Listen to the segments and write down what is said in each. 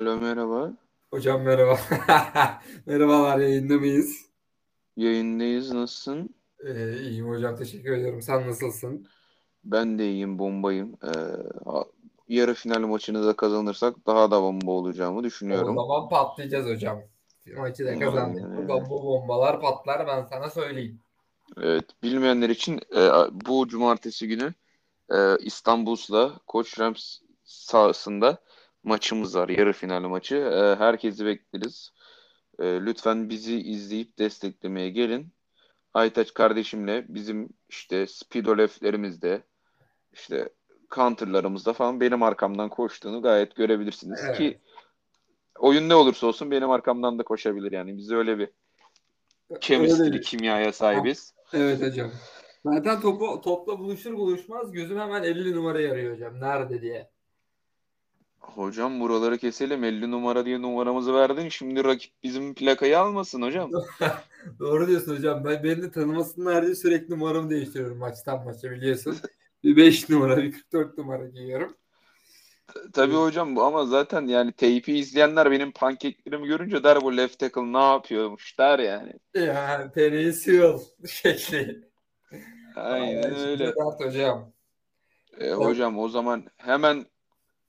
Alo merhaba. Hocam merhaba. Merhabalar yayında mıyız? Yayındayız. Nasılsın? Ee, iyiyim hocam teşekkür ediyorum. Sen nasılsın? Ben de iyiyim, bombayım. Ee, ha- yarı final maçını da kazanırsak daha da bomba olacağımı O düşünüyorum. zaman patlayacağız hocam. Maçı da kazandık. Aynen öyle. Bu bombalar patlar ben sana söyleyeyim. Evet, bilmeyenler için e, bu cumartesi günü e, İstanbul'da Koç Rams sahasında maçımız var. Yarı final maçı. E, herkesi bekleriz. E, lütfen bizi izleyip desteklemeye gelin. Aytaç kardeşimle bizim işte Speedo Left'lerimizde işte counter'larımızda falan benim arkamdan koştuğunu gayet görebilirsiniz Evet. ki oyun ne olursa olsun benim arkamdan da koşabilir yani. Biz öyle bir chemistry, kimyaya sahibiz. Evet hocam. Zaten topu topla buluşur buluşmaz gözüm hemen 50 numarayı arıyor hocam. Nerede diye. Hocam buraları keselim. 50 numara diye numaramızı verdin. Şimdi rakip bizim plakayı almasın hocam. Doğru diyorsun hocam. Ben beni de tanımasınlar diye sürekli numaramı değiştiriyorum maçtan maça biliyorsun. Bir 5 numara, bir 44 numara giyiyorum. Tabii hocam bu ama zaten yani teypi izleyenler benim pankeklerimi görünce der bu left tackle ne yapıyormuş der yani. Yani penisiyel şekli. Aynen öyle. hocam. E, hocam o zaman hemen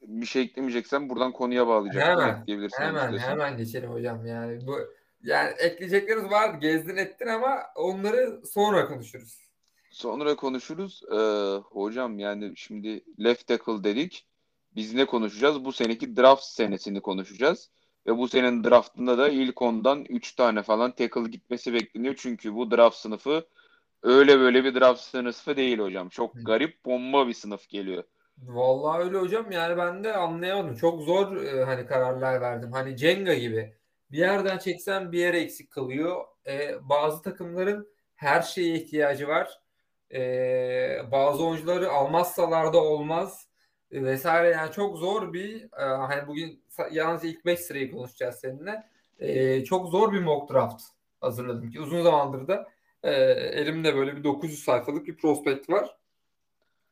bir şey eklemeyeceksen buradan konuya bağlayacaktım. Hemen, Ekleyebilirsin Hemen istiyorsan. hemen geçelim hocam yani bu yani ekleyeceklerimiz var gezdin ettin ama onları sonra konuşuruz. Sonra konuşuruz. Ee, hocam yani şimdi left tackle dedik. Biz ne konuşacağız? Bu seneki draft senesini konuşacağız. Ve bu senenin draftında da ilk ondan 3 tane falan tackle gitmesi bekleniyor. Çünkü bu draft sınıfı öyle böyle bir draft sınıfı değil hocam. Çok garip bomba bir sınıf geliyor. Vallahi öyle hocam yani ben de anlayamadım. Çok zor e, hani kararlar verdim. Hani Jenga gibi. Bir yerden çeksen bir yere eksik kalıyor. E, bazı takımların her şeye ihtiyacı var. E, bazı oyuncuları almazsalar da olmaz e, vesaire. Yani çok zor bir e, hani bugün sa- yalnız ilk 5 sırayı konuşacağız seninle. E, çok zor bir mock draft hazırladım ki uzun zamandır da e, elimde böyle bir 900 sayfalık bir prospekt var.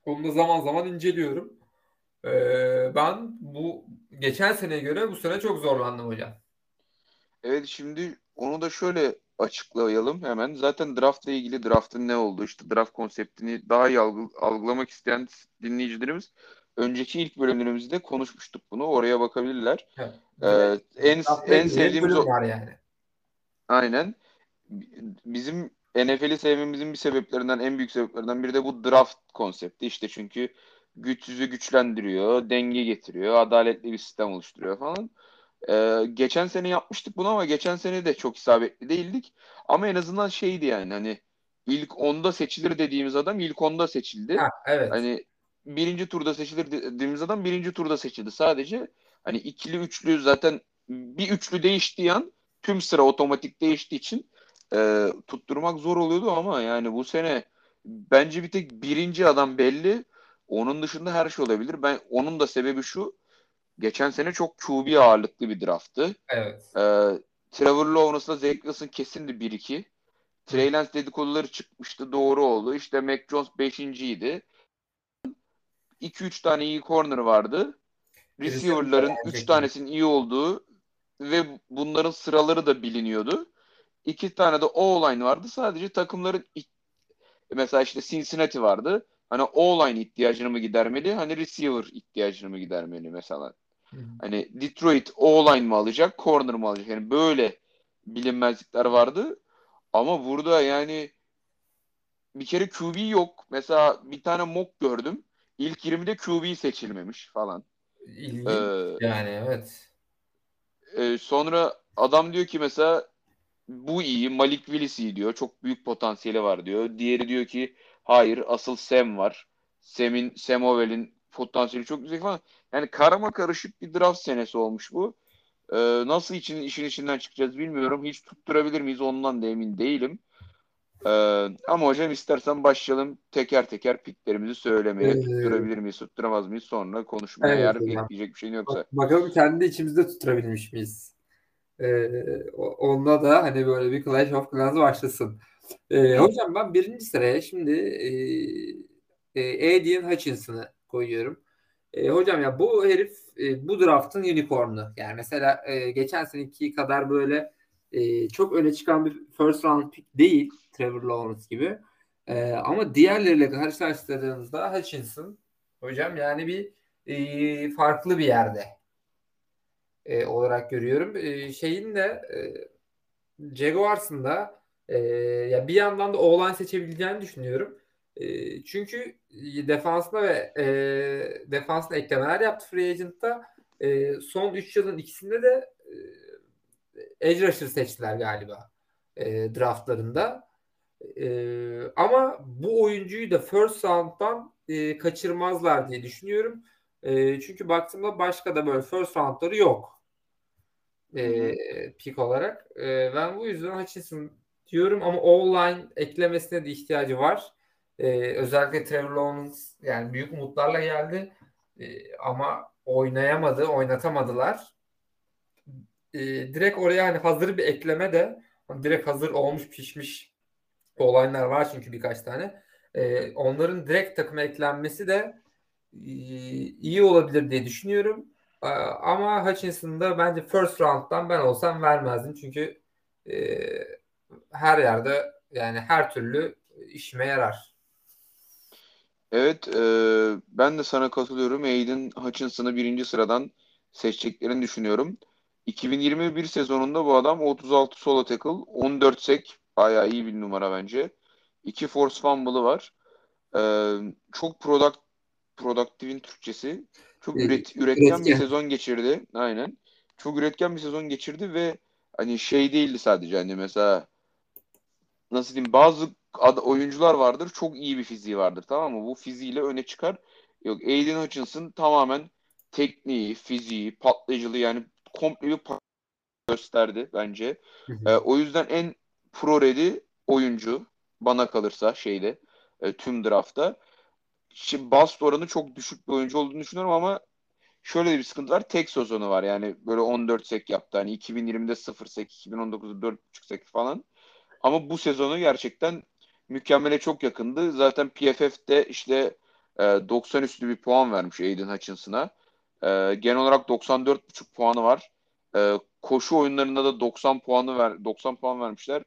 Onu da zaman zaman inceliyorum. Ee, ben bu geçen seneye göre bu sene çok zorlandım hocam. Evet şimdi onu da şöyle açıklayalım hemen. Zaten draftla ilgili draftın ne olduğu işte draft konseptini daha iyi algı- algılamak isteyen dinleyicilerimiz önceki ilk bölümlerimizde konuşmuştuk bunu. Oraya bakabilirler. Evet. Ee, en Draft'ta en sevdiğimiz o var yani. aynen bizim NFL'i sevmemizin bir sebeplerinden en büyük sebeplerinden biri de bu draft konsepti. İşte çünkü güçsüzü güçlendiriyor, denge getiriyor, adaletli bir sistem oluşturuyor falan. Ee, geçen sene yapmıştık bunu ama geçen sene de çok isabetli değildik. Ama en azından şeydi yani hani ilk onda seçilir dediğimiz adam ilk onda seçildi. Ha, evet. Hani birinci turda seçilir dediğimiz adam birinci turda seçildi. Sadece hani ikili üçlü zaten bir üçlü değiştiği an tüm sıra otomatik değiştiği için e, tutturmak zor oluyordu ama yani bu sene bence bir tek birinci adam belli. Onun dışında her şey olabilir. Ben onun da sebebi şu. Geçen sene çok QB ağırlıklı bir drafttı. Evet. Ee, Trevor Lawrence'la Zach Wilson kesindi 1-2. Trey Lance dedikoduları çıkmıştı. Doğru oldu. İşte Mac Jones 5.ydi. 2-3 tane iyi corner vardı. Receiver'ların Receiver'lar 3 aynı tanesinin iyi olduğu ve bunların sıraları da biliniyordu. 2 tane de O-line vardı. Sadece takımların mesela işte Cincinnati vardı. Hani O-line ihtiyacını mı gidermeli? Hani receiver ihtiyacını mı gidermeli mesela? Hı. Hani Detroit O-line mı alacak, corner mı alacak? Yani böyle bilinmezlikler vardı. Ama burada yani bir kere QB yok. Mesela bir tane mock gördüm. İlk 20'de QB seçilmemiş falan. İlginç Ee, yani evet. e, sonra adam diyor ki mesela bu iyi, Malik Willis iyi diyor. Çok büyük potansiyeli var diyor. Diğeri diyor ki hayır, asıl Sam var. Sam'in, Sam Howell'in potansiyeli çok yüksek falan. Yani karama karışık bir draft senesi olmuş bu. Ee, nasıl için işin içinden çıkacağız bilmiyorum. Hiç tutturabilir miyiz ondan da emin değilim. Ee, ama hocam istersen başlayalım teker teker piklerimizi söylemeye. Ee, Tutturabilir miyiz, tutturamaz mıyız? Sonra konuşmaya Evet hocam. ekleyecek bir şeyin yoksa. Bak- Bakalım kendi içimizde tutturabilmiş miyiz? Ee, o- onda da hani böyle bir Clash of Clans başlasın. Ee, hocam ben birinci sıraya şimdi e, e, Aiden Hutchinson'ı koyuyorum. E, hocam ya bu herif e, bu draftın unicorn'u. Yani mesela e, geçen seneki kadar böyle e, çok öne çıkan bir first round pick değil Trevor Lawrence gibi. E, ama diğerleriyle karşılaştırdığınızda Hutchinson hocam yani bir e, farklı bir yerde e, olarak görüyorum. E, şeyin de e, Jaguars'ın da e, ya bir yandan da o seçebileceğini düşünüyorum. E, çünkü defansına ve e, defansına eklemeler yaptı Free Agent'ta. E, son 3 yılın ikisinde de e, edge rusher seçtiler galiba e, draftlarında. E, ama bu oyuncuyu da first round'dan e, kaçırmazlar diye düşünüyorum. E, çünkü baktığımda başka da böyle first roundları yok. E, pick olarak. E, ben bu yüzden Hutchinson diyorum ama online eklemesine de ihtiyacı var. E, özellikle Trevor Lawrence yani büyük umutlarla geldi. E, ama oynayamadı, oynatamadılar. E, direkt oraya hani hazır bir ekleme de hani direkt hazır olmuş pişmiş olaylar var çünkü birkaç tane. E, onların direkt takıma eklenmesi de e, iyi olabilir diye düşünüyorum. E, ama Hutchinson'da bence first round'dan ben olsam vermezdim. Çünkü e, her yerde yani her türlü işime yarar. Evet, e, ben de sana katılıyorum. Aiden Hutchinson'ı birinci sıradan seçeceklerini düşünüyorum. 2021 sezonunda bu adam 36 solo tackle, 14 sack, bayağı iyi bir numara bence. 2 force fumble'ı var. E, çok product, productive'in Türkçesi. Çok üret, üretken, üretken bir sezon geçirdi. Aynen. Çok üretken bir sezon geçirdi ve hani şey değildi sadece hani mesela nasıl diyeyim bazı ad, oyuncular vardır çok iyi bir fiziği vardır tamam mı? Bu fiziğiyle öne çıkar. Yok Aiden Hutchinson tamamen tekniği, fiziği, patlayıcılığı yani komple bir gösterdi bence. Ee, o yüzden en pro ready oyuncu bana kalırsa şeyde e, tüm draftta. Şimdi bust oranı çok düşük bir oyuncu olduğunu düşünüyorum ama şöyle bir sıkıntı var. Tek sezonu var. Yani böyle 14 sek yaptı. Hani 2020'de 0 sek, 2019'da 4.5 sek falan. Ama bu sezonu gerçekten mükemmele çok yakındı. Zaten PFF'de işte e, 90 üstü bir puan vermiş Aiden Hutchinson'a. E, genel olarak 94,5 puanı var. E, koşu oyunlarında da 90 puanı ver 90 puan vermişler.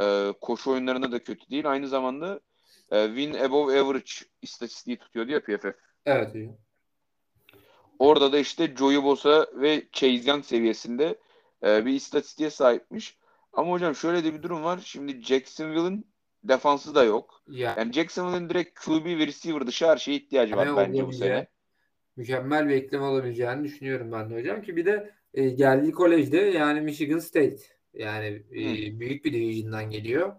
E, koşu oyunlarında da kötü değil. Aynı zamanda e, win above average istatistiği tutuyor ya PFF. Evet. Iyi. Orada da işte Joey Bosa ve Chase Young seviyesinde e, bir istatistiğe sahipmiş. Ama hocam şöyle de bir durum var. Şimdi Jacksonville'ın defansı da yok. Ya. Yani Jacksonville'ın direkt QB ve receiver dışı her şeye ihtiyacı var bence bu sene. Mükemmel bir ekleme olabileceğini düşünüyorum ben de hocam ki bir de e, geldiği kolejde yani Michigan State yani e, büyük bir division'dan geliyor.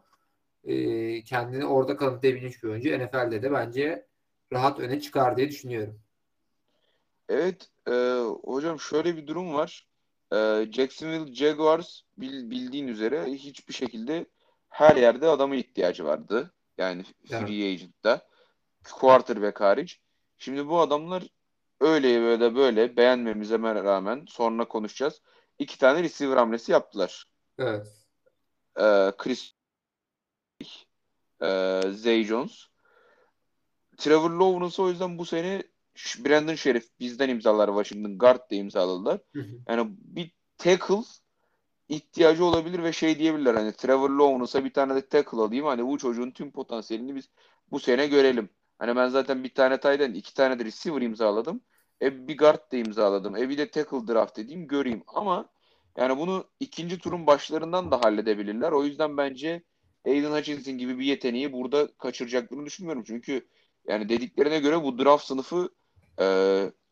E, kendini orada kanıtlayabilmiş bir oyuncu. NFL'de de bence rahat öne çıkar diye düşünüyorum. Evet e, hocam şöyle bir durum var. E, Jacksonville Jaguars bil, bildiğin üzere hiçbir şekilde her yerde adama ihtiyacı vardı. Yani free evet. agent'ta. Quarterback hariç. Şimdi bu adamlar öyle da böyle beğenmemize rağmen sonra konuşacağız. İki tane receiver hamlesi yaptılar. Evet. Ee, Chris e, Zay Jones. Trevor Lawrence o yüzden bu sene Brandon Sheriff bizden imzalar Washington Guard da imzaladılar. Yani bir tackle ihtiyacı olabilir ve şey diyebilirler hani Trevor Lawrence'a bir tane de tackle alayım hani bu çocuğun tüm potansiyelini biz bu sene görelim. Hani ben zaten bir tane tight iki tane de receiver imzaladım. E bir guard da imzaladım. E bir de tackle draft edeyim göreyim. Ama yani bunu ikinci turun başlarından da halledebilirler. O yüzden bence Aiden Hutchinson gibi bir yeteneği burada kaçıracaklarını düşünmüyorum. Çünkü yani dediklerine göre bu draft sınıfı e,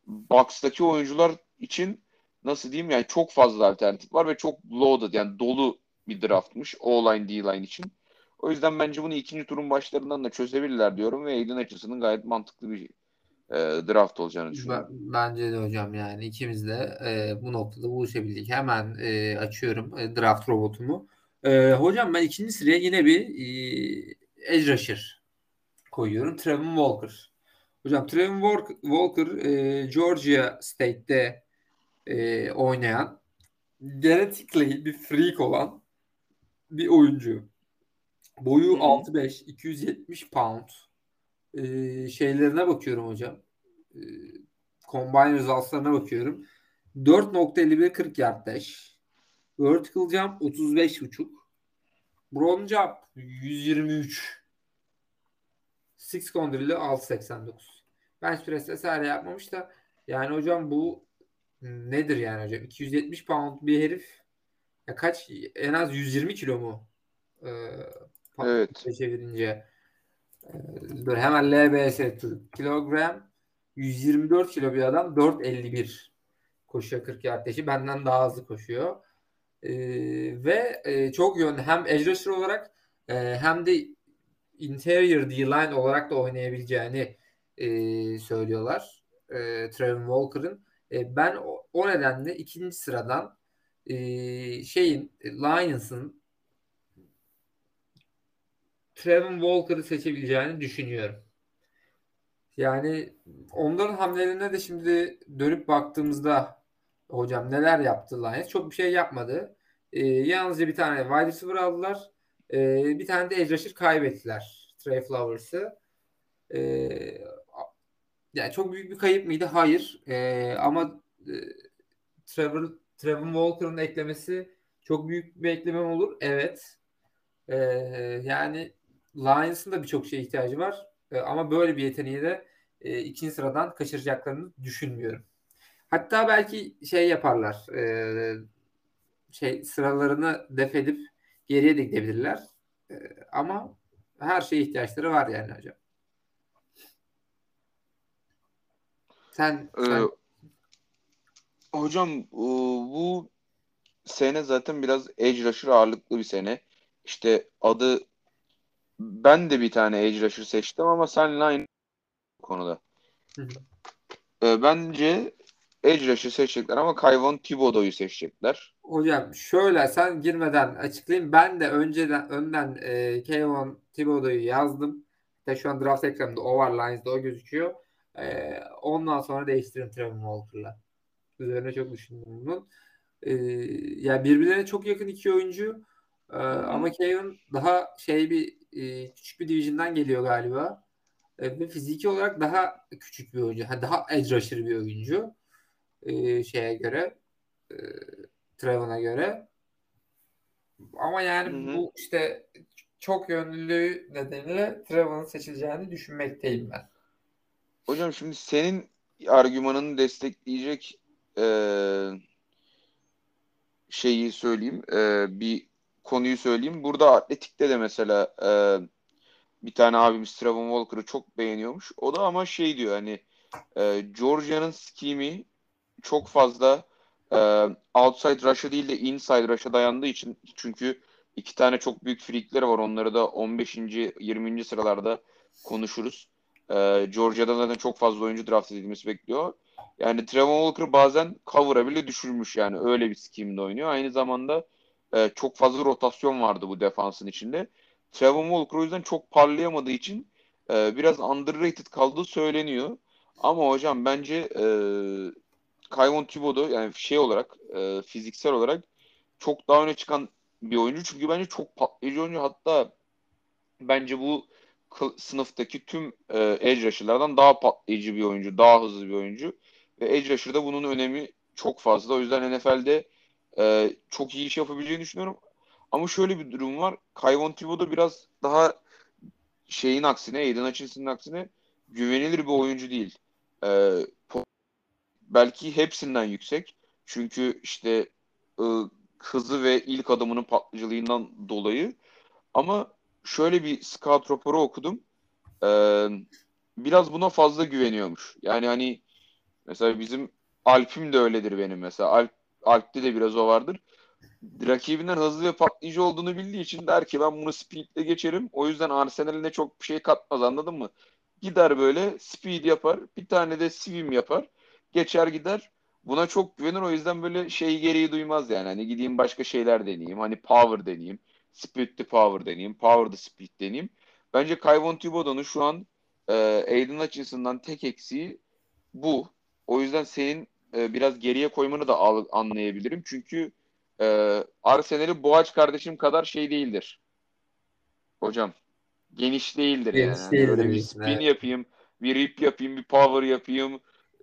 Bucks'taki oyuncular için nasıl diyeyim yani çok fazla alternatif var ve çok loaded yani dolu bir draftmış O-line D-line için. O yüzden bence bunu ikinci turun başlarından da çözebilirler diyorum ve Aiden Hutchinson'ın gayet mantıklı bir e, draft olacağını düşünüyorum. Bence de hocam yani ikimiz de e, bu noktada buluşabildik. Hemen e, açıyorum e, draft robotumu. E, hocam ben ikinci sıraya yine bir e, edge rusher koyuyorum. Trevin Walker. Hocam Trevin Walker e, Georgia State'de e, oynayan genetically bir freak olan bir oyuncu. Boyu 6'5 270 pound. E, şeylerine bakıyorum hocam. E, combine results'larına bakıyorum. 4.51 40 yard dash. Vertical jump 35.5. Broad jump 123. Six condrill'i 6.89. Bench press vesaire yapmamış da yani hocam bu nedir yani hocam? 270 pound bir herif ya kaç en az 120 kilo mu? Ee, evet. Çevirince. Ee, dur hemen LBS kilogram 124 kilo bir adam 4.51 koşuyor 40 yard deşi. Benden daha hızlı koşuyor. Ee, ve e, çok yönlü hem edge rusher olarak e, hem de interior D-line olarak da oynayabileceğini e, söylüyorlar. E, Trevin Walker'ın. E, ben o, o nedenle ikinci sıradan e, şeyin Lions'ın Trevin Walker'ı seçebileceğini düşünüyorum. Yani onların hamlelerine de şimdi dönüp baktığımızda hocam neler yaptı Lions? Çok bir şey yapmadı. E, yalnızca bir tane wide receiver aldılar. E, bir tane de edge kaybettiler. Trey Flowers'ı. E, yani çok büyük bir kayıp mıydı? Hayır. E, ama e, Trevor, Trevor Walker'ın eklemesi çok büyük bir ekleme olur. Evet. E, yani Lions'ın da birçok şeye ihtiyacı var. E, ama böyle bir yeteneği de e, ikinci sıradan kaçıracaklarını düşünmüyorum. Hatta belki şey yaparlar. E, şey sıralarını def edip geriye de gidebilirler. E, ama her şeye ihtiyaçları var yani hocam. Sen, ee, sen... hocam bu sene zaten biraz edge rusher ağırlıklı bir sene. İşte adı ben de bir tane edge rusher seçtim ama seninle aynı konuda. Hı ee, bence edge rusher seçecekler ama Kayvon Thibodeau'yu seçecekler. Hocam şöyle sen girmeden açıklayayım. Ben de önceden önden e, Kayvon Thibodeau'yu yazdım. İşte şu an draft ekranında o var Lions'da o gözüküyor. E, ondan sonra değiştirin Trevor Walker'la. Üzerine çok düşündüm bunun. E, yani birbirlerine çok yakın iki oyuncu. E, ama Kevin daha şey bir e, küçük bir division'dan geliyor galiba. E, ve fiziki olarak daha küçük bir oyuncu. Yani daha edge rusher bir oyuncu. E, şeye göre e, Trevon'a göre. Ama yani Hı-hı. bu işte çok yönlülüğü nedeniyle Trevon'un seçileceğini düşünmekteyim ben. Hocam şimdi senin argümanını destekleyecek e, şeyi söyleyeyim. E, bir konuyu söyleyeyim. Burada atletikte de mesela e, bir tane abimiz Trevon Walker'ı çok beğeniyormuş. O da ama şey diyor hani e, Georgia'nın skimi çok fazla e, outside rush'a değil de inside rush'a dayandığı için çünkü iki tane çok büyük freakleri var. Onları da 15. 20. sıralarda konuşuruz. E, Georgia'da zaten çok fazla oyuncu draft edilmesi bekliyor. Yani Trevon Walker bazen cover'a bile düşürmüş yani öyle bir skimde oynuyor. Aynı zamanda e, çok fazla rotasyon vardı bu defansın içinde. Trevor Walker o yüzden çok parlayamadığı için e, biraz underrated kaldığı söyleniyor. Ama hocam bence e, Kayvon Thibodeau yani şey olarak e, fiziksel olarak çok daha öne çıkan bir oyuncu. Çünkü bence çok patlayıcı oyuncu. Hatta bence bu sınıftaki tüm e, edge rusher'lardan daha patlayıcı bir oyuncu. Daha hızlı bir oyuncu. Ve edge rusher'da bunun önemi çok fazla. O yüzden NFL'de e, çok iyi iş yapabileceğini düşünüyorum. Ama şöyle bir durum var. Kayvon Thibodeau biraz daha şeyin aksine, Aiden Hutchinson'ın aksine güvenilir bir oyuncu değil. E, belki hepsinden yüksek. Çünkü işte e, hızı ve ilk adımının patlıcılığından dolayı. Ama şöyle bir scout raporu okudum. Biraz buna fazla güveniyormuş. Yani hani mesela bizim Alp'im de öyledir benim mesela. Alp Alp'te de biraz o vardır. Rakibinden hızlı ve patlayıcı olduğunu bildiği için der ki ben bunu speed'le geçerim. O yüzden Arsenal'ine çok bir şey katmaz anladın mı? Gider böyle speed yapar. Bir tane de swim yapar. Geçer gider. Buna çok güvenir. O yüzden böyle şey gereği duymaz yani. Hani gideyim başka şeyler deneyeyim. Hani power deneyeyim. Speed the power deneyeyim. Power the speed deneyeyim. Bence Kayvon Thibodeau'nun şu an e, Aiden Hutchinson'dan tek eksiği bu. O yüzden senin e, biraz geriye koymanı da al, anlayabilirim. Çünkü e, Arsenal'i Boğaç kardeşim kadar şey değildir. Hocam. Geniş değildir Geniş yani. Değildir Böyle bir spin evet. yapayım, bir rip yapayım, bir power yapayım.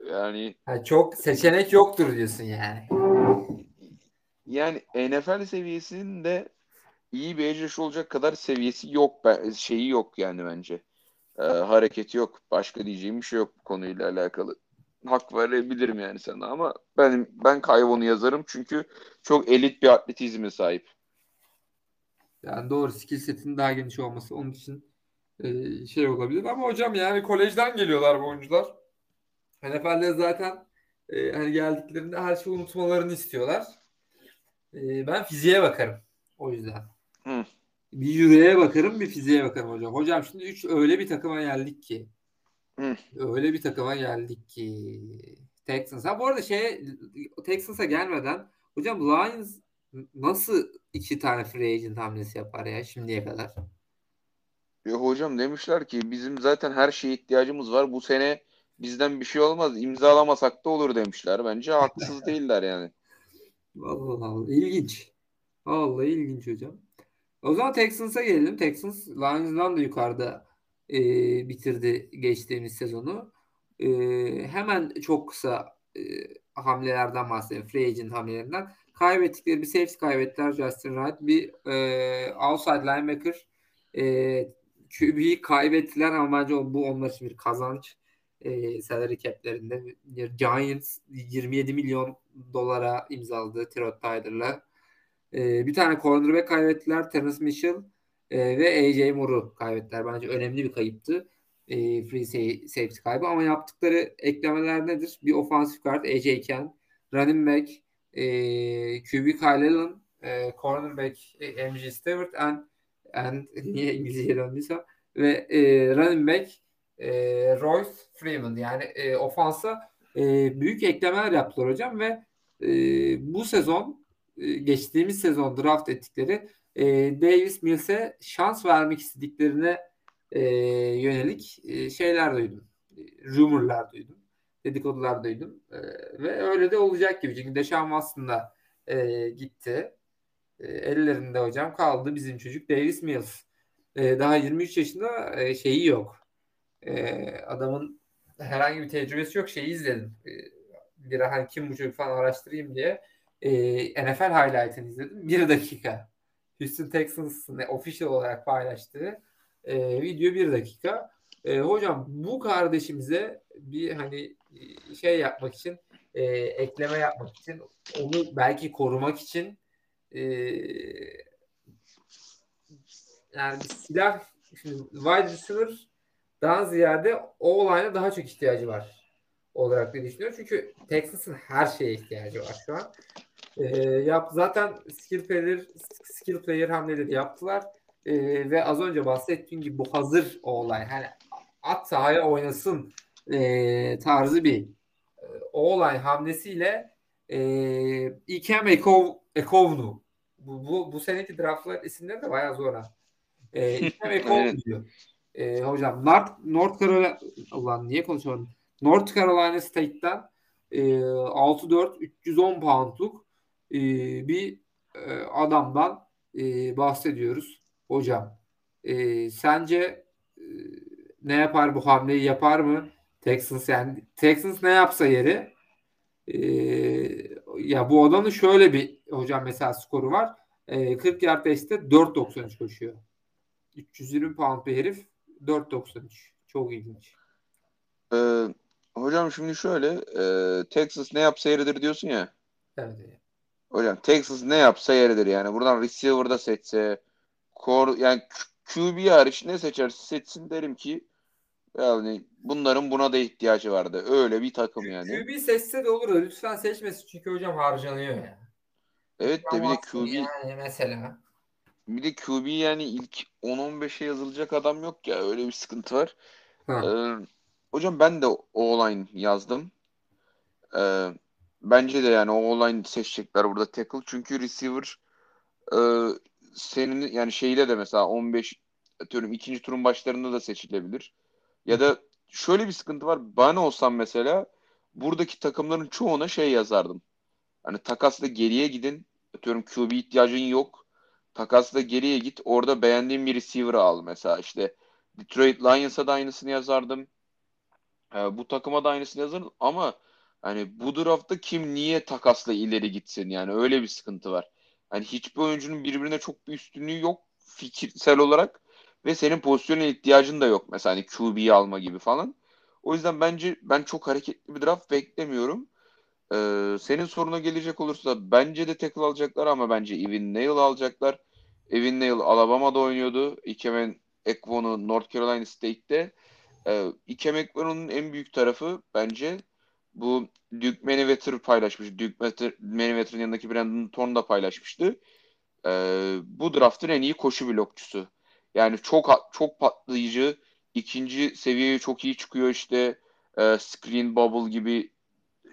Yani Yani çok seçenek yoktur diyorsun yani. yani NFL seviyesinde iyi bir rusher olacak kadar seviyesi yok şeyi yok yani bence. Ee, hareketi yok. Başka diyeceğim bir şey yok bu konuyla alakalı. Hak verebilirim yani sana ama ben ben Kayvon'u yazarım çünkü çok elit bir atletizme sahip. Yani doğru skill setinin daha geniş olması onun için e, şey olabilir ama hocam yani kolejden geliyorlar bu oyuncular. NFL'de zaten e, hani geldiklerinde her şeyi unutmalarını istiyorlar. E, ben fiziğe bakarım o yüzden. Hı. Bir yüreğe bakarım, bir fiziğe bakarım hocam. Hocam şimdi üç öyle bir takıma geldik ki. Hı. Öyle bir takıma geldik ki. Texans. Ha bu arada şey Texans'a gelmeden hocam Lions nasıl iki tane free agent hamlesi yapar ya şimdiye kadar? Ya hocam demişler ki bizim zaten her şeye ihtiyacımız var. Bu sene bizden bir şey olmaz. İmzalamasak da olur demişler. Bence haksız değiller yani. Vallahi Allah. İlginç. Vallahi ilginç hocam. O zaman Texans'a gelelim. Texans Lions'dan da yukarıda e, bitirdi geçtiğimiz sezonu. E, hemen çok kısa e, hamlelerden bahsedelim. Free agent hamlelerinden. Kaybettikleri bir safety kaybettiler. Justin Wright. Bir e, outside linebacker e, QB'yi kaybettiler ama bence bu onlar için bir kazanç. E, salary cap'lerinde Giants 27 milyon dolara imzaladı Trot Tyler'la. E, bir tane cornerback kaybettiler. Terence Mitchell e, ve AJ Moore'u kaybettiler. Bence önemli bir kayıptı. E, free safety kaybı ama yaptıkları eklemeler nedir? Bir offensive guard AJ Ken, running back e, QB Kyle Allen, e, cornerback e, MJ Stewart and, and niye İngilizce döndüyse ve e, running back e, Royce Freeman yani e, ofansa e, büyük eklemeler yaptılar hocam ve e, bu sezon e, geçtiğimiz sezon draft ettikleri e, Davis Mills'e şans vermek istediklerine e, yönelik e, şeyler duydum. E, rumorlar duydum. Dedikodular duydum. E, ve öyle de olacak gibi. Çünkü Deşan aslında e, gitti. E, ellerinde hocam kaldı bizim çocuk Davis Mills. E, daha 23 yaşında e, şeyi yok. E, adamın herhangi bir tecrübesi yok. Şeyi izledim. E, bir hani kim bu çocuk falan araştırayım diye e, NFL highlight'ını izledim. Bir dakika. Houston Texans'ın official olarak paylaştığı e, video bir dakika. E, hocam bu kardeşimize bir hani şey yapmak için e, ekleme yapmak için onu belki korumak için e, yani silah şimdi wide receiver daha ziyade o olayına daha çok ihtiyacı var olarak diye düşünüyorum. Çünkü Texas'ın her şeye ihtiyacı var şu an. E, yap zaten skill player skill player hamleleri yaptılar. E, ve az önce bahsettiğim gibi bu hazır o olay. Hani at sahaya oynasın e, tarzı bir e, o olay hamlesiyle e, Ikem Ekov, Ekovnu bu, bu, bu seneki draftlar isimleri de bayağı zor ha. E, Ikem Ekovnu diyor. E, hocam North, North Carolina Allah niye konuşamadım? North Carolina State'ten e, 6-4 310 poundluk e, bir e, adamdan e, bahsediyoruz hocam. E, sence e, ne yapar bu hamleyi yapar mı? Texans yani Texans ne yapsa yeri e, ya bu adamın şöyle bir hocam mesela skoru var. E, 40 yard pace'te 4.93 koşuyor. 320 pound bir herif 4.93. Çok ilginç. Ee, hocam şimdi şöyle e, Texas ne yapsa yeridir diyorsun ya. Evet. Hocam Texas ne yapsa yeridir yani. Buradan receiver'da seçse core, yani QB hariç ne seçerse seçsin derim ki yani bunların buna da ihtiyacı vardı. Öyle bir takım yani. QB seçse de olur da lütfen seçmesin çünkü hocam harcanıyor ya. Evet de bir de QB yani mesela. Bir de QB yani ilk 10-15'e yazılacak adam yok ya. Öyle bir sıkıntı var. Ee, hocam ben de o online yazdım. Ee, bence de yani o online seçecekler burada tackle. Çünkü receiver e, senin yani şeyle de mesela 15 atıyorum ikinci turun başlarında da seçilebilir. Ya da şöyle bir sıkıntı var. Ben olsam mesela buradaki takımların çoğuna şey yazardım. Hani takasla geriye gidin. Atıyorum QB ihtiyacın yok. Takasla geriye git. Orada beğendiğin bir receiver al mesela. işte Detroit Lions'a da aynısını yazardım. E, bu takıma da aynısını yazın ama hani bu draftta kim niye takasla ileri gitsin yani öyle bir sıkıntı var. Hani hiçbir oyuncunun birbirine çok bir üstünlüğü yok fikirsel olarak ve senin pozisyona ihtiyacın da yok. Mesela hani QB'yi alma gibi falan. O yüzden bence ben çok hareketli bir draft beklemiyorum. Ee, senin soruna gelecek olursa bence de tackle alacaklar ama bence Evan Neal alacaklar. Evan Neal Alabama'da oynuyordu. Ikemen Ekvon'u North Carolina State'te. Ee, Ikem Ekvon'un en büyük tarafı bence bu Duke Manyweather paylaşmış. Duke Manyweather'ın yanındaki Brandon Thorne da paylaşmıştı. Ee, bu draftın en iyi koşu blokçusu. Yani çok çok patlayıcı. ikinci seviyeye çok iyi çıkıyor işte. E, screen bubble gibi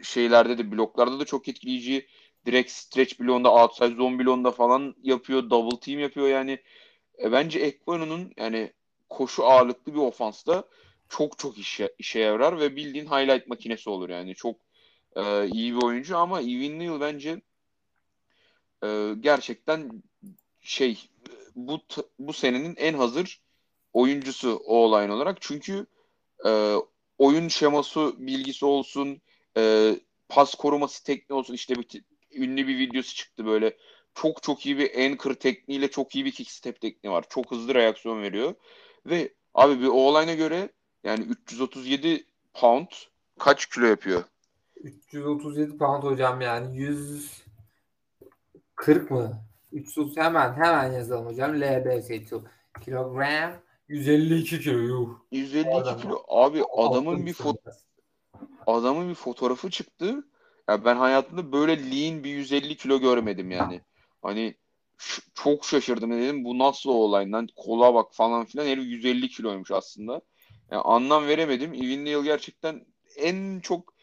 şeylerde de bloklarda da çok etkileyici. Direkt stretch bloğunda, outside zone bloğunda falan yapıyor. Double team yapıyor yani. E, bence Ekbono'nun yani koşu ağırlıklı bir ofansta çok çok işe, işe yarar ve bildiğin highlight makinesi olur yani. Çok e, iyi bir oyuncu ama Evan Neal bence e, gerçekten şey bu bu senenin en hazır oyuncusu o olayın olarak. Çünkü e, oyun şeması bilgisi olsun, e, pas koruması tekniği olsun. işte bir ünlü bir videosu çıktı böyle. Çok çok iyi bir anchor tekniğiyle çok iyi bir kick step tekniği var. Çok hızlı reaksiyon veriyor. Ve abi bir olayına göre yani 337 pound kaç kilo yapıyor? 337 pound hocam yani 140 mı? 330 hemen hemen yazalım hocam. LBS kilogram 152 kilo. Yuh. 152 Adam. kilo abi adamın bir foto adamın bir fotoğrafı çıktı. Ya ben hayatımda böyle lean bir 150 kilo görmedim yani. Hani çok şaşırdım dedim bu nasıl o olaydan kola bak falan filan herif 150 kiloymuş aslında. Yani anlam veremedim. Neal gerçekten en çok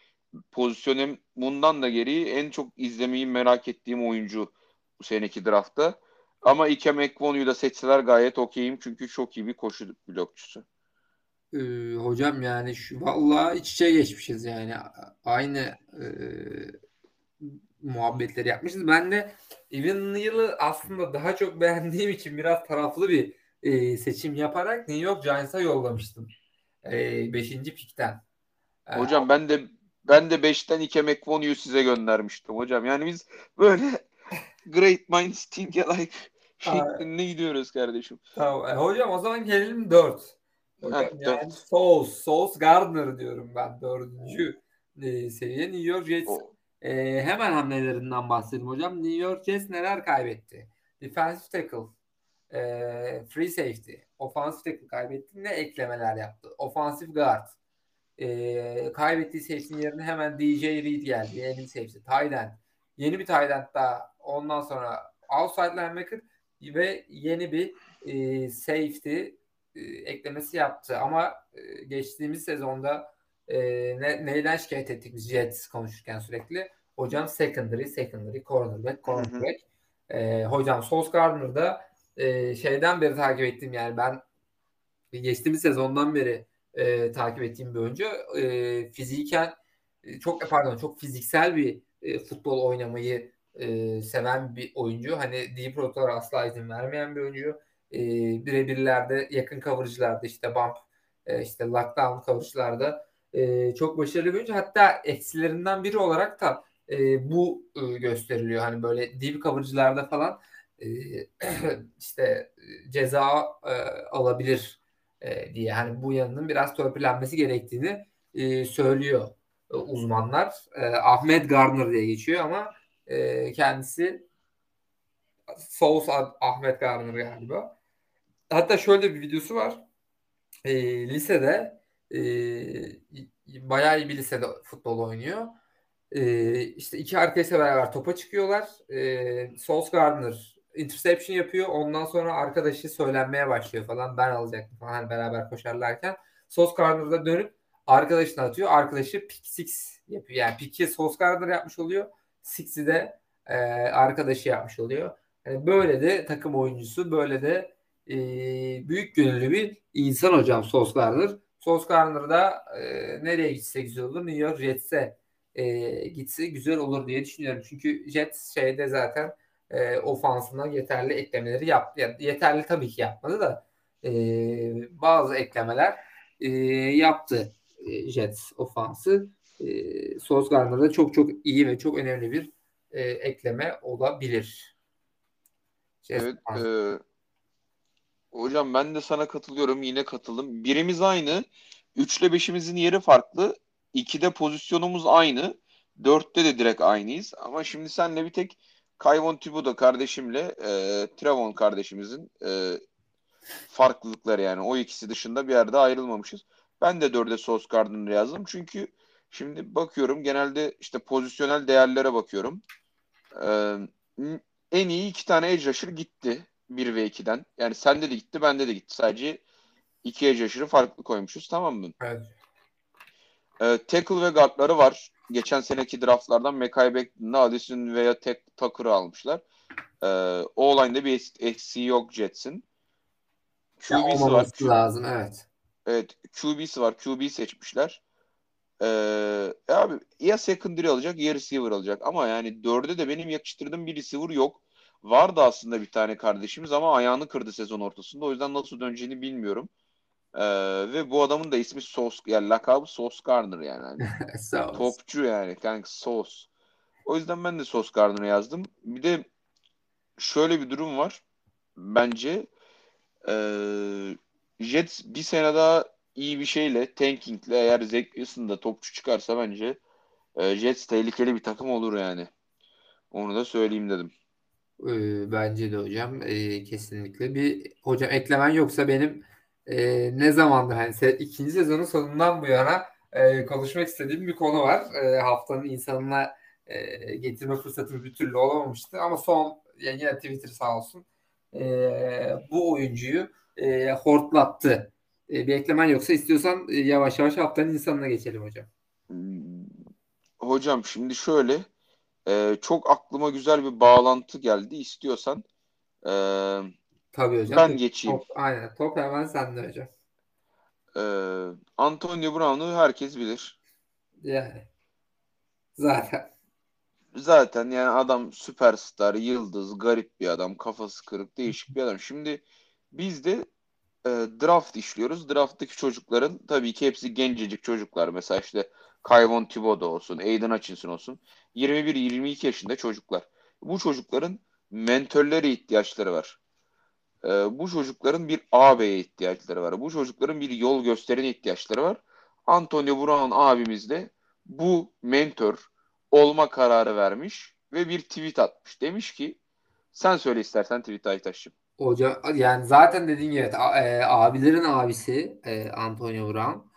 pozisyonum bundan da geri en çok izlemeyi merak ettiğim oyuncu bu seneki draftta. Ama Ikem Ekwonu'yu da seçseler gayet okeyim. Çünkü çok iyi bir koşu blokçusu. Ee, hocam yani şu vallahi iç içe geçmişiz yani. Aynı e, muhabbetleri yapmışız. Ben de Evan Neal'ı aslında daha çok beğendiğim için biraz taraflı bir e, seçim yaparak New York Giants'a yollamıştım. 5. E, pikten. E, hocam ben de ben de 5'ten Ikem Ekwonu'yu size göndermiştim hocam. Yani biz böyle Great minds think alike şeklinde gidiyoruz kardeşim. Tamam. E, hocam o zaman gelelim 4. Hocam, ha, yani Souls, Souls Gardner diyorum ben dördüncü e, seviye. New York Jets e, hemen hamlelerinden bahsedelim hocam. New York Jets neler kaybetti? Defensive tackle, e, free safety, offensive tackle kaybetti. Ne eklemeler yaptı? Offensive guard. E, kaybettiği safety'nin yerine hemen DJ Reed geldi. Yeni safety. Tight end. Yeni bir tight end daha Ondan sonra outside linebacker ve yeni bir e, safety e, eklemesi yaptı. Ama e, geçtiğimiz sezonda e, ne, neyden şikayet ettik biz Jets konuşurken sürekli? Hocam secondary, secondary, cornerback, cornerback. E, hocam Sauce Gardner'da e, şeyden beri takip ettim yani ben geçtiğimiz sezondan beri e, takip ettiğim bir oyuncu. E, fiziken e, çok pardon çok fiziksel bir e, futbol oynamayı e, seven bir oyuncu. Hani deep rotalara asla izin vermeyen bir oyuncu. E, birebirlerde yakın coverage'larda işte bump e, işte lockdown coverage'larda e, çok başarılı bir oyuncu. Hatta eksilerinden biri olarak da e, bu e, gösteriliyor. Hani böyle deep coverage'larda falan e, işte ceza e, alabilir e, diye. Hani bu yanının biraz törpülenmesi gerektiğini e, söylüyor e, uzmanlar. E, Ahmet Gardner diye geçiyor ama e, kendisi Souls Ahmet Garner galiba. Hatta şöyle bir videosu var. E, lisede e, bayağı iyi bir lisede futbol oynuyor. E, işte iki arkadaşla beraber topa çıkıyorlar. E, Souls Gardner interception yapıyor. Ondan sonra arkadaşı söylenmeye başlıyor falan. Ben alacaktım falan hani beraber koşarlarken. Souls Gardner da dönüp arkadaşına atıyor. Arkadaşı pick six yapıyor. Yani pick'i Souls Gardner yapmış oluyor. Six'i de e, arkadaşı yapmış oluyor. Yani böyle de takım oyuncusu, böyle de e, büyük gönüllü bir insan hocam Solskjaer. Solskjaer da e, nereye gitse güzel olur. New York Jets'e e, gitse güzel olur diye düşünüyorum. Çünkü Jets şeyde zaten e, ofansına yeterli eklemeleri yaptı. Yani yeterli tabii ki yapmadı da e, bazı eklemeler e, yaptı. e, Jets ofansı. E, Gardner'da çok çok iyi ve çok önemli bir e, ekleme olabilir. Jets evet. E, hocam ben de sana katılıyorum. Yine katıldım. Birimiz aynı. 3 ile 5'imizin yeri farklı. 2'de pozisyonumuz aynı. 4'te de direkt aynıyız. Ama şimdi senle bir tek Kayvon Thibodeau kardeşimle e, Trevon kardeşimizin e, farklılıkları yani. O ikisi dışında bir yerde ayrılmamışız. Ben de 4'e Sauce Gardner yazdım. Çünkü şimdi bakıyorum genelde işte pozisyonel değerlere bakıyorum. Ee, en iyi iki tane edge rusher gitti. 1 ve 2'den. Yani sende de gitti, bende de gitti. Sadece iki edge rusher'ı farklı koymuşuz. Tamam mı? Evet. Ee, tackle ve guardları var. Geçen seneki draftlardan Mekai Beckton'da Addison veya Tek Tucker'ı almışlar. Ee, o olayında bir eksiği yok Jets'in. QB'si var. lazım evet. Evet QB'si var. QB seçmişler. Ee, abi ya secondary alacak ya receiver alacak. Ama yani dörde de benim yakıştırdığım bir receiver yok. Vardı aslında bir tane kardeşimiz ama ayağını kırdı sezon ortasında. O yüzden nasıl döneceğini bilmiyorum. Ee, ve bu adamın da ismi Sos, yani lakabı Sos Garner yani. yani topçu yani. Kanka Sos. O yüzden ben de Sos Garner'ı yazdım. Bir de şöyle bir durum var. Bence ee, Jets bir sene daha iyi bir şeyle, tankingle eğer Zach Wilson da topçu çıkarsa bence e, Jets tehlikeli bir takım olur yani. Onu da söyleyeyim dedim. Ee, bence de hocam e, kesinlikle bir hocam eklemen yoksa benim e, ne zamandır hani se- ikinci sezonun sonundan bu yana e, konuşmak istediğim bir konu var. E, haftanın insanına e, getirme fırsatım bir türlü olamamıştı ama son yani yine Twitter sağ olsun e, bu oyuncuyu e, hortlattı. E, bir eklemen yoksa istiyorsan e, yavaş yavaş haftanın insanına geçelim hocam. Hmm, hocam şimdi şöyle e, çok aklıma güzel bir bağlantı geldi. İstiyorsan e, Tabii hocam. ben geçeyim. Top, aynen top hemen sende hocam. E, Antonio Brown'u herkes bilir. Yani zaten zaten yani adam süperstar, yıldız, garip bir adam, kafası kırık, değişik bir adam. Şimdi biz de e, draft işliyoruz. Draft'taki çocukların tabii ki hepsi gencecik çocuklar. Mesela işte Kayvon Thibodeau olsun, Aiden Hutchinson olsun. 21-22 yaşında çocuklar. Bu çocukların mentörlere ihtiyaçları var. E, bu çocukların bir ağabeye ihtiyaçları var. Bu çocukların bir yol gösterene ihtiyaçları var. Antonio Brown abimiz de bu mentor, olma kararı vermiş ve bir tweet atmış. Demiş ki sen söyle istersen tweet Aytaş'cığım. Hoca yani zaten dediğin gibi evet, e, abilerin abisi e, Antonio Brown.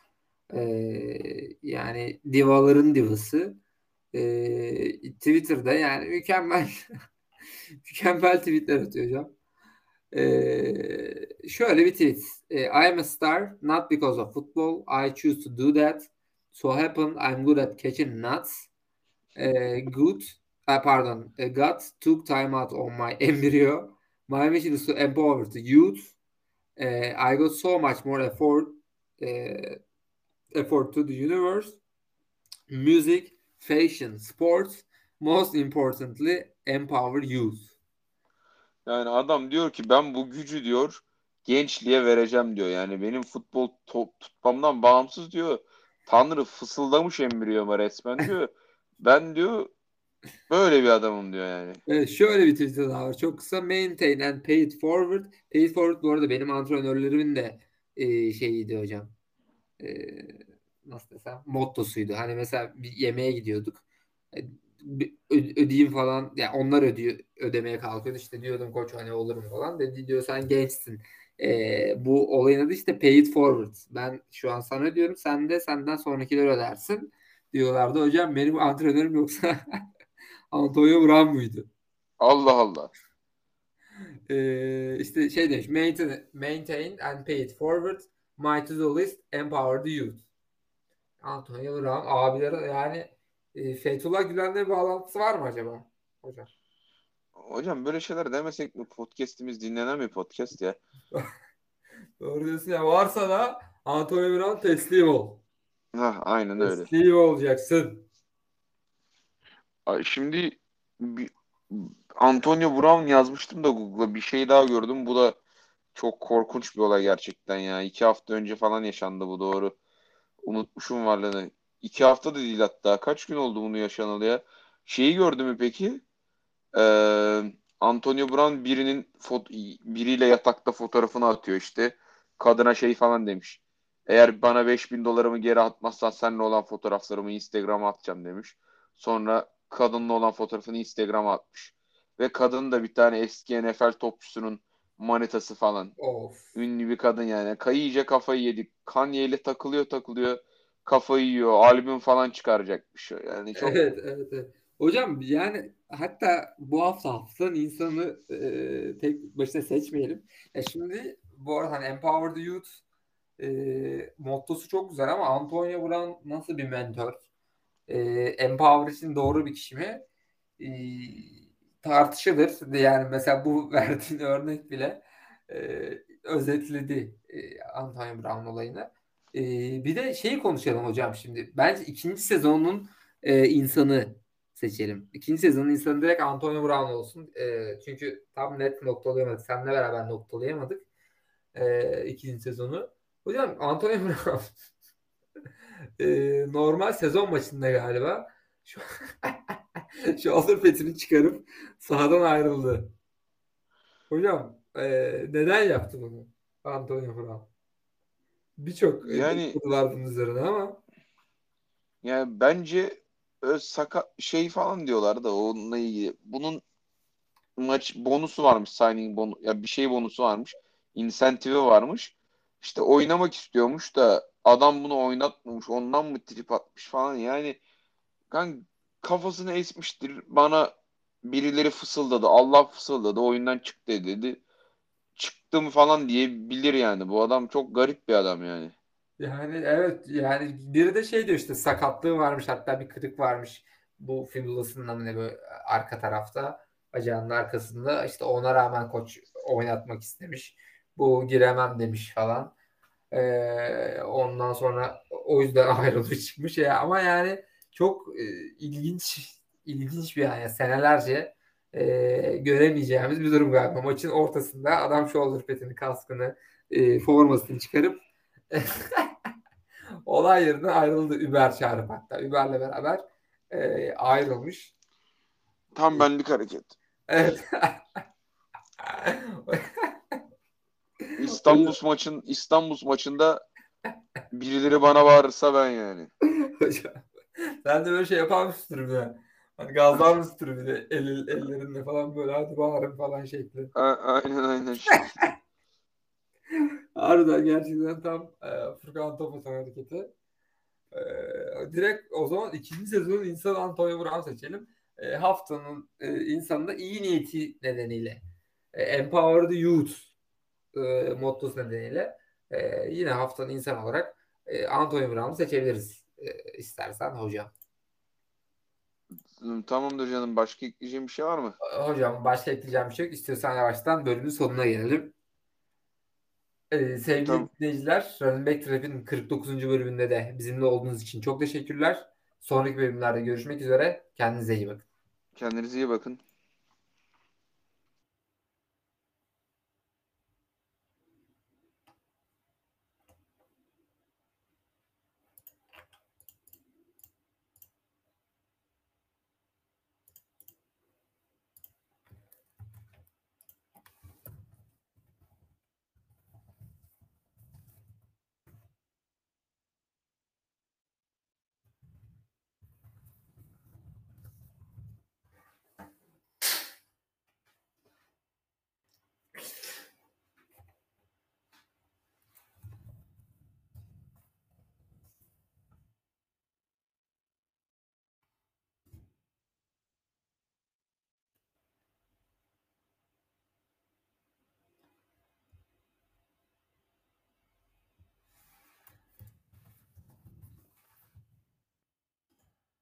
E, yani divaların divası. E, Twitter'da yani mükemmel mükemmel tweetler atıyor hocam. E, şöyle bir tweet. E, I'm a star not because of football. I choose to do that. So happen I'm good at catching nuts uh, good uh, pardon uh, God took time out on my embryo. My mission is to empower the youth. Uh, I got so much more effort uh, effort to the universe, music, fashion, sports. Most importantly, empower youth. Yani adam diyor ki ben bu gücü diyor gençliğe vereceğim diyor. Yani benim futbol top tutmamdan bağımsız diyor. Tanrı fısıldamış embriyoma resmen diyor. Ben diyor böyle bir adamım diyor yani. Evet, şöyle bir tweet daha var. Çok kısa. Maintain and pay it forward. Pay it forward bu arada benim antrenörlerimin de e, şeyiydi hocam. E, nasıl desem mottosuydu. Hani mesela bir yemeğe gidiyorduk. E, ödeyeyim falan yani onlar ödüyor ödemeye kalkıyordu işte diyordum koç hani olur mu falan dedi diyor sen gençsin e, bu olayın adı işte pay it forward ben şu an sana ödüyorum sen de senden sonrakileri ödersin diyorlardı. Hocam benim antrenörüm yoksa Antonio Brown muydu? Allah Allah. Ee, işte şey demiş maintain, maintain and pay it forward my to do list empower the youth. Antonio Brown abileri yani e, Fethullah Gülen'le bir bağlantısı var mı acaba hocam? Hocam böyle şeyler demesek mi? Podcast'imiz dinlenen bir podcast ya. Doğru diyorsun ya. Varsa da Antonio Brown teslim ol. Ha, aynen öyle. Steve olacaksın. Şimdi bir, Antonio Brown yazmıştım da Google'a bir şey daha gördüm. Bu da çok korkunç bir olay gerçekten ya. İki hafta önce falan yaşandı bu doğru. Unutmuşum varlığını. İki hafta da değil hatta. Kaç gün oldu bunu yaşanalı ya? Şeyi gördü mü peki? Ee, Antonio Brown birinin fot- biriyle yatakta fotoğrafını atıyor işte. Kadına şey falan demiş. Eğer bana 5000 dolarımı geri atmazsan seninle olan fotoğraflarımı Instagram'a atacağım demiş. Sonra kadınla olan fotoğrafını Instagram'a atmış. Ve kadın da bir tane eski NFL topçusunun manitası falan. Of. Ünlü bir kadın yani. Kayı kafayı yedik. Kanye ile takılıyor takılıyor. Kafayı yiyor. Albüm falan çıkaracakmış. Yani çok Evet, evet, evet. Hocam yani hatta bu hafta haftanın insanı e, tek başına seçmeyelim. Ya şimdi bu arada hani Empower the Youth e, mottosu çok güzel ama Antonio Brown nasıl bir mentor? E, Empower için doğru bir kişi mi? E, tartışılır. Yani mesela bu verdiğin örnek bile e, özetledi e, Antonio Brown olayını. E, bir de şeyi konuşalım hocam şimdi. Bence ikinci sezonun e, insanı seçelim. İkinci sezonun insanı direkt Antonio Brown olsun. E, çünkü tam net noktalayamadık. Seninle beraber noktalayamadık. E, ikinci sezonu. Hocam Antonio Brown e, normal sezon maçında galiba şu, shoulder petini çıkarıp sahadan ayrıldı. Hocam e, neden yaptı bunu Antonio Brown? Birçok Yani- var bunun üzerine ama yani bence ö, saka şey falan diyorlar da onunla ilgili. Bunun maç bonusu varmış signing bonu ya bir şey bonusu varmış. Insentive'i varmış. İşte oynamak istiyormuş da adam bunu oynatmamış. Ondan mı trip atmış falan. Yani kan kafasını esmiştir. Bana birileri fısıldadı. Allah fısıldadı. Oyundan çık dedi. dedi. Çıktım falan diyebilir yani. Bu adam çok garip bir adam yani. yani evet yani biri de şey diyor işte sakatlığı varmış hatta bir kırık varmış bu fibulasının ne böyle arka tarafta bacağının arkasında işte ona rağmen koç oynatmak istemiş. Bu giremem demiş falan. Ee, ondan sonra o yüzden ayrılıp çıkmış ya ama yani çok e, ilginç ilginç bir yani senelerce e, göremeyeceğimiz bir durum galiba. Maçın ortasında adam shoulder petini, kaskını, e, formasını çıkarıp olay yerinden ayrıldı Uber çağırıp hatta. Uber'le beraber e, ayrılmış. Tam benlik hareket. Evet. İstanbul maçın İstanbul maçında birileri bana bağırırsa ben yani. Hocam sen de böyle şey yapar mısın bir de? Hani gazlar mısın bir de el, ellerinle falan böyle hadi bağırın falan şekli. A- aynen aynen. Harbiden gerçekten tam e, Furkan Topatan hareketi. E, direkt o zaman ikinci sezonun insan Antonio Brown seçelim. E, haftanın e, insanı da iyi niyeti nedeniyle. E, Empower the Youth e, mottosu nedeniyle e, yine haftanın insan olarak e, Antonio Brown'u seçebiliriz e, istersen hocam. Tamamdır canım. Başka ekleyeceğim bir şey var mı? Hocam başka ekleyeceğim bir şey yok. İstiyorsan yavaştan bölümün sonuna gelelim. Ee, sevgili Tamam. dinleyiciler, Running Back Trap'in 49. bölümünde de bizimle olduğunuz için çok teşekkürler. Sonraki bölümlerde görüşmek üzere. Kendinize iyi bakın. Kendinize iyi bakın.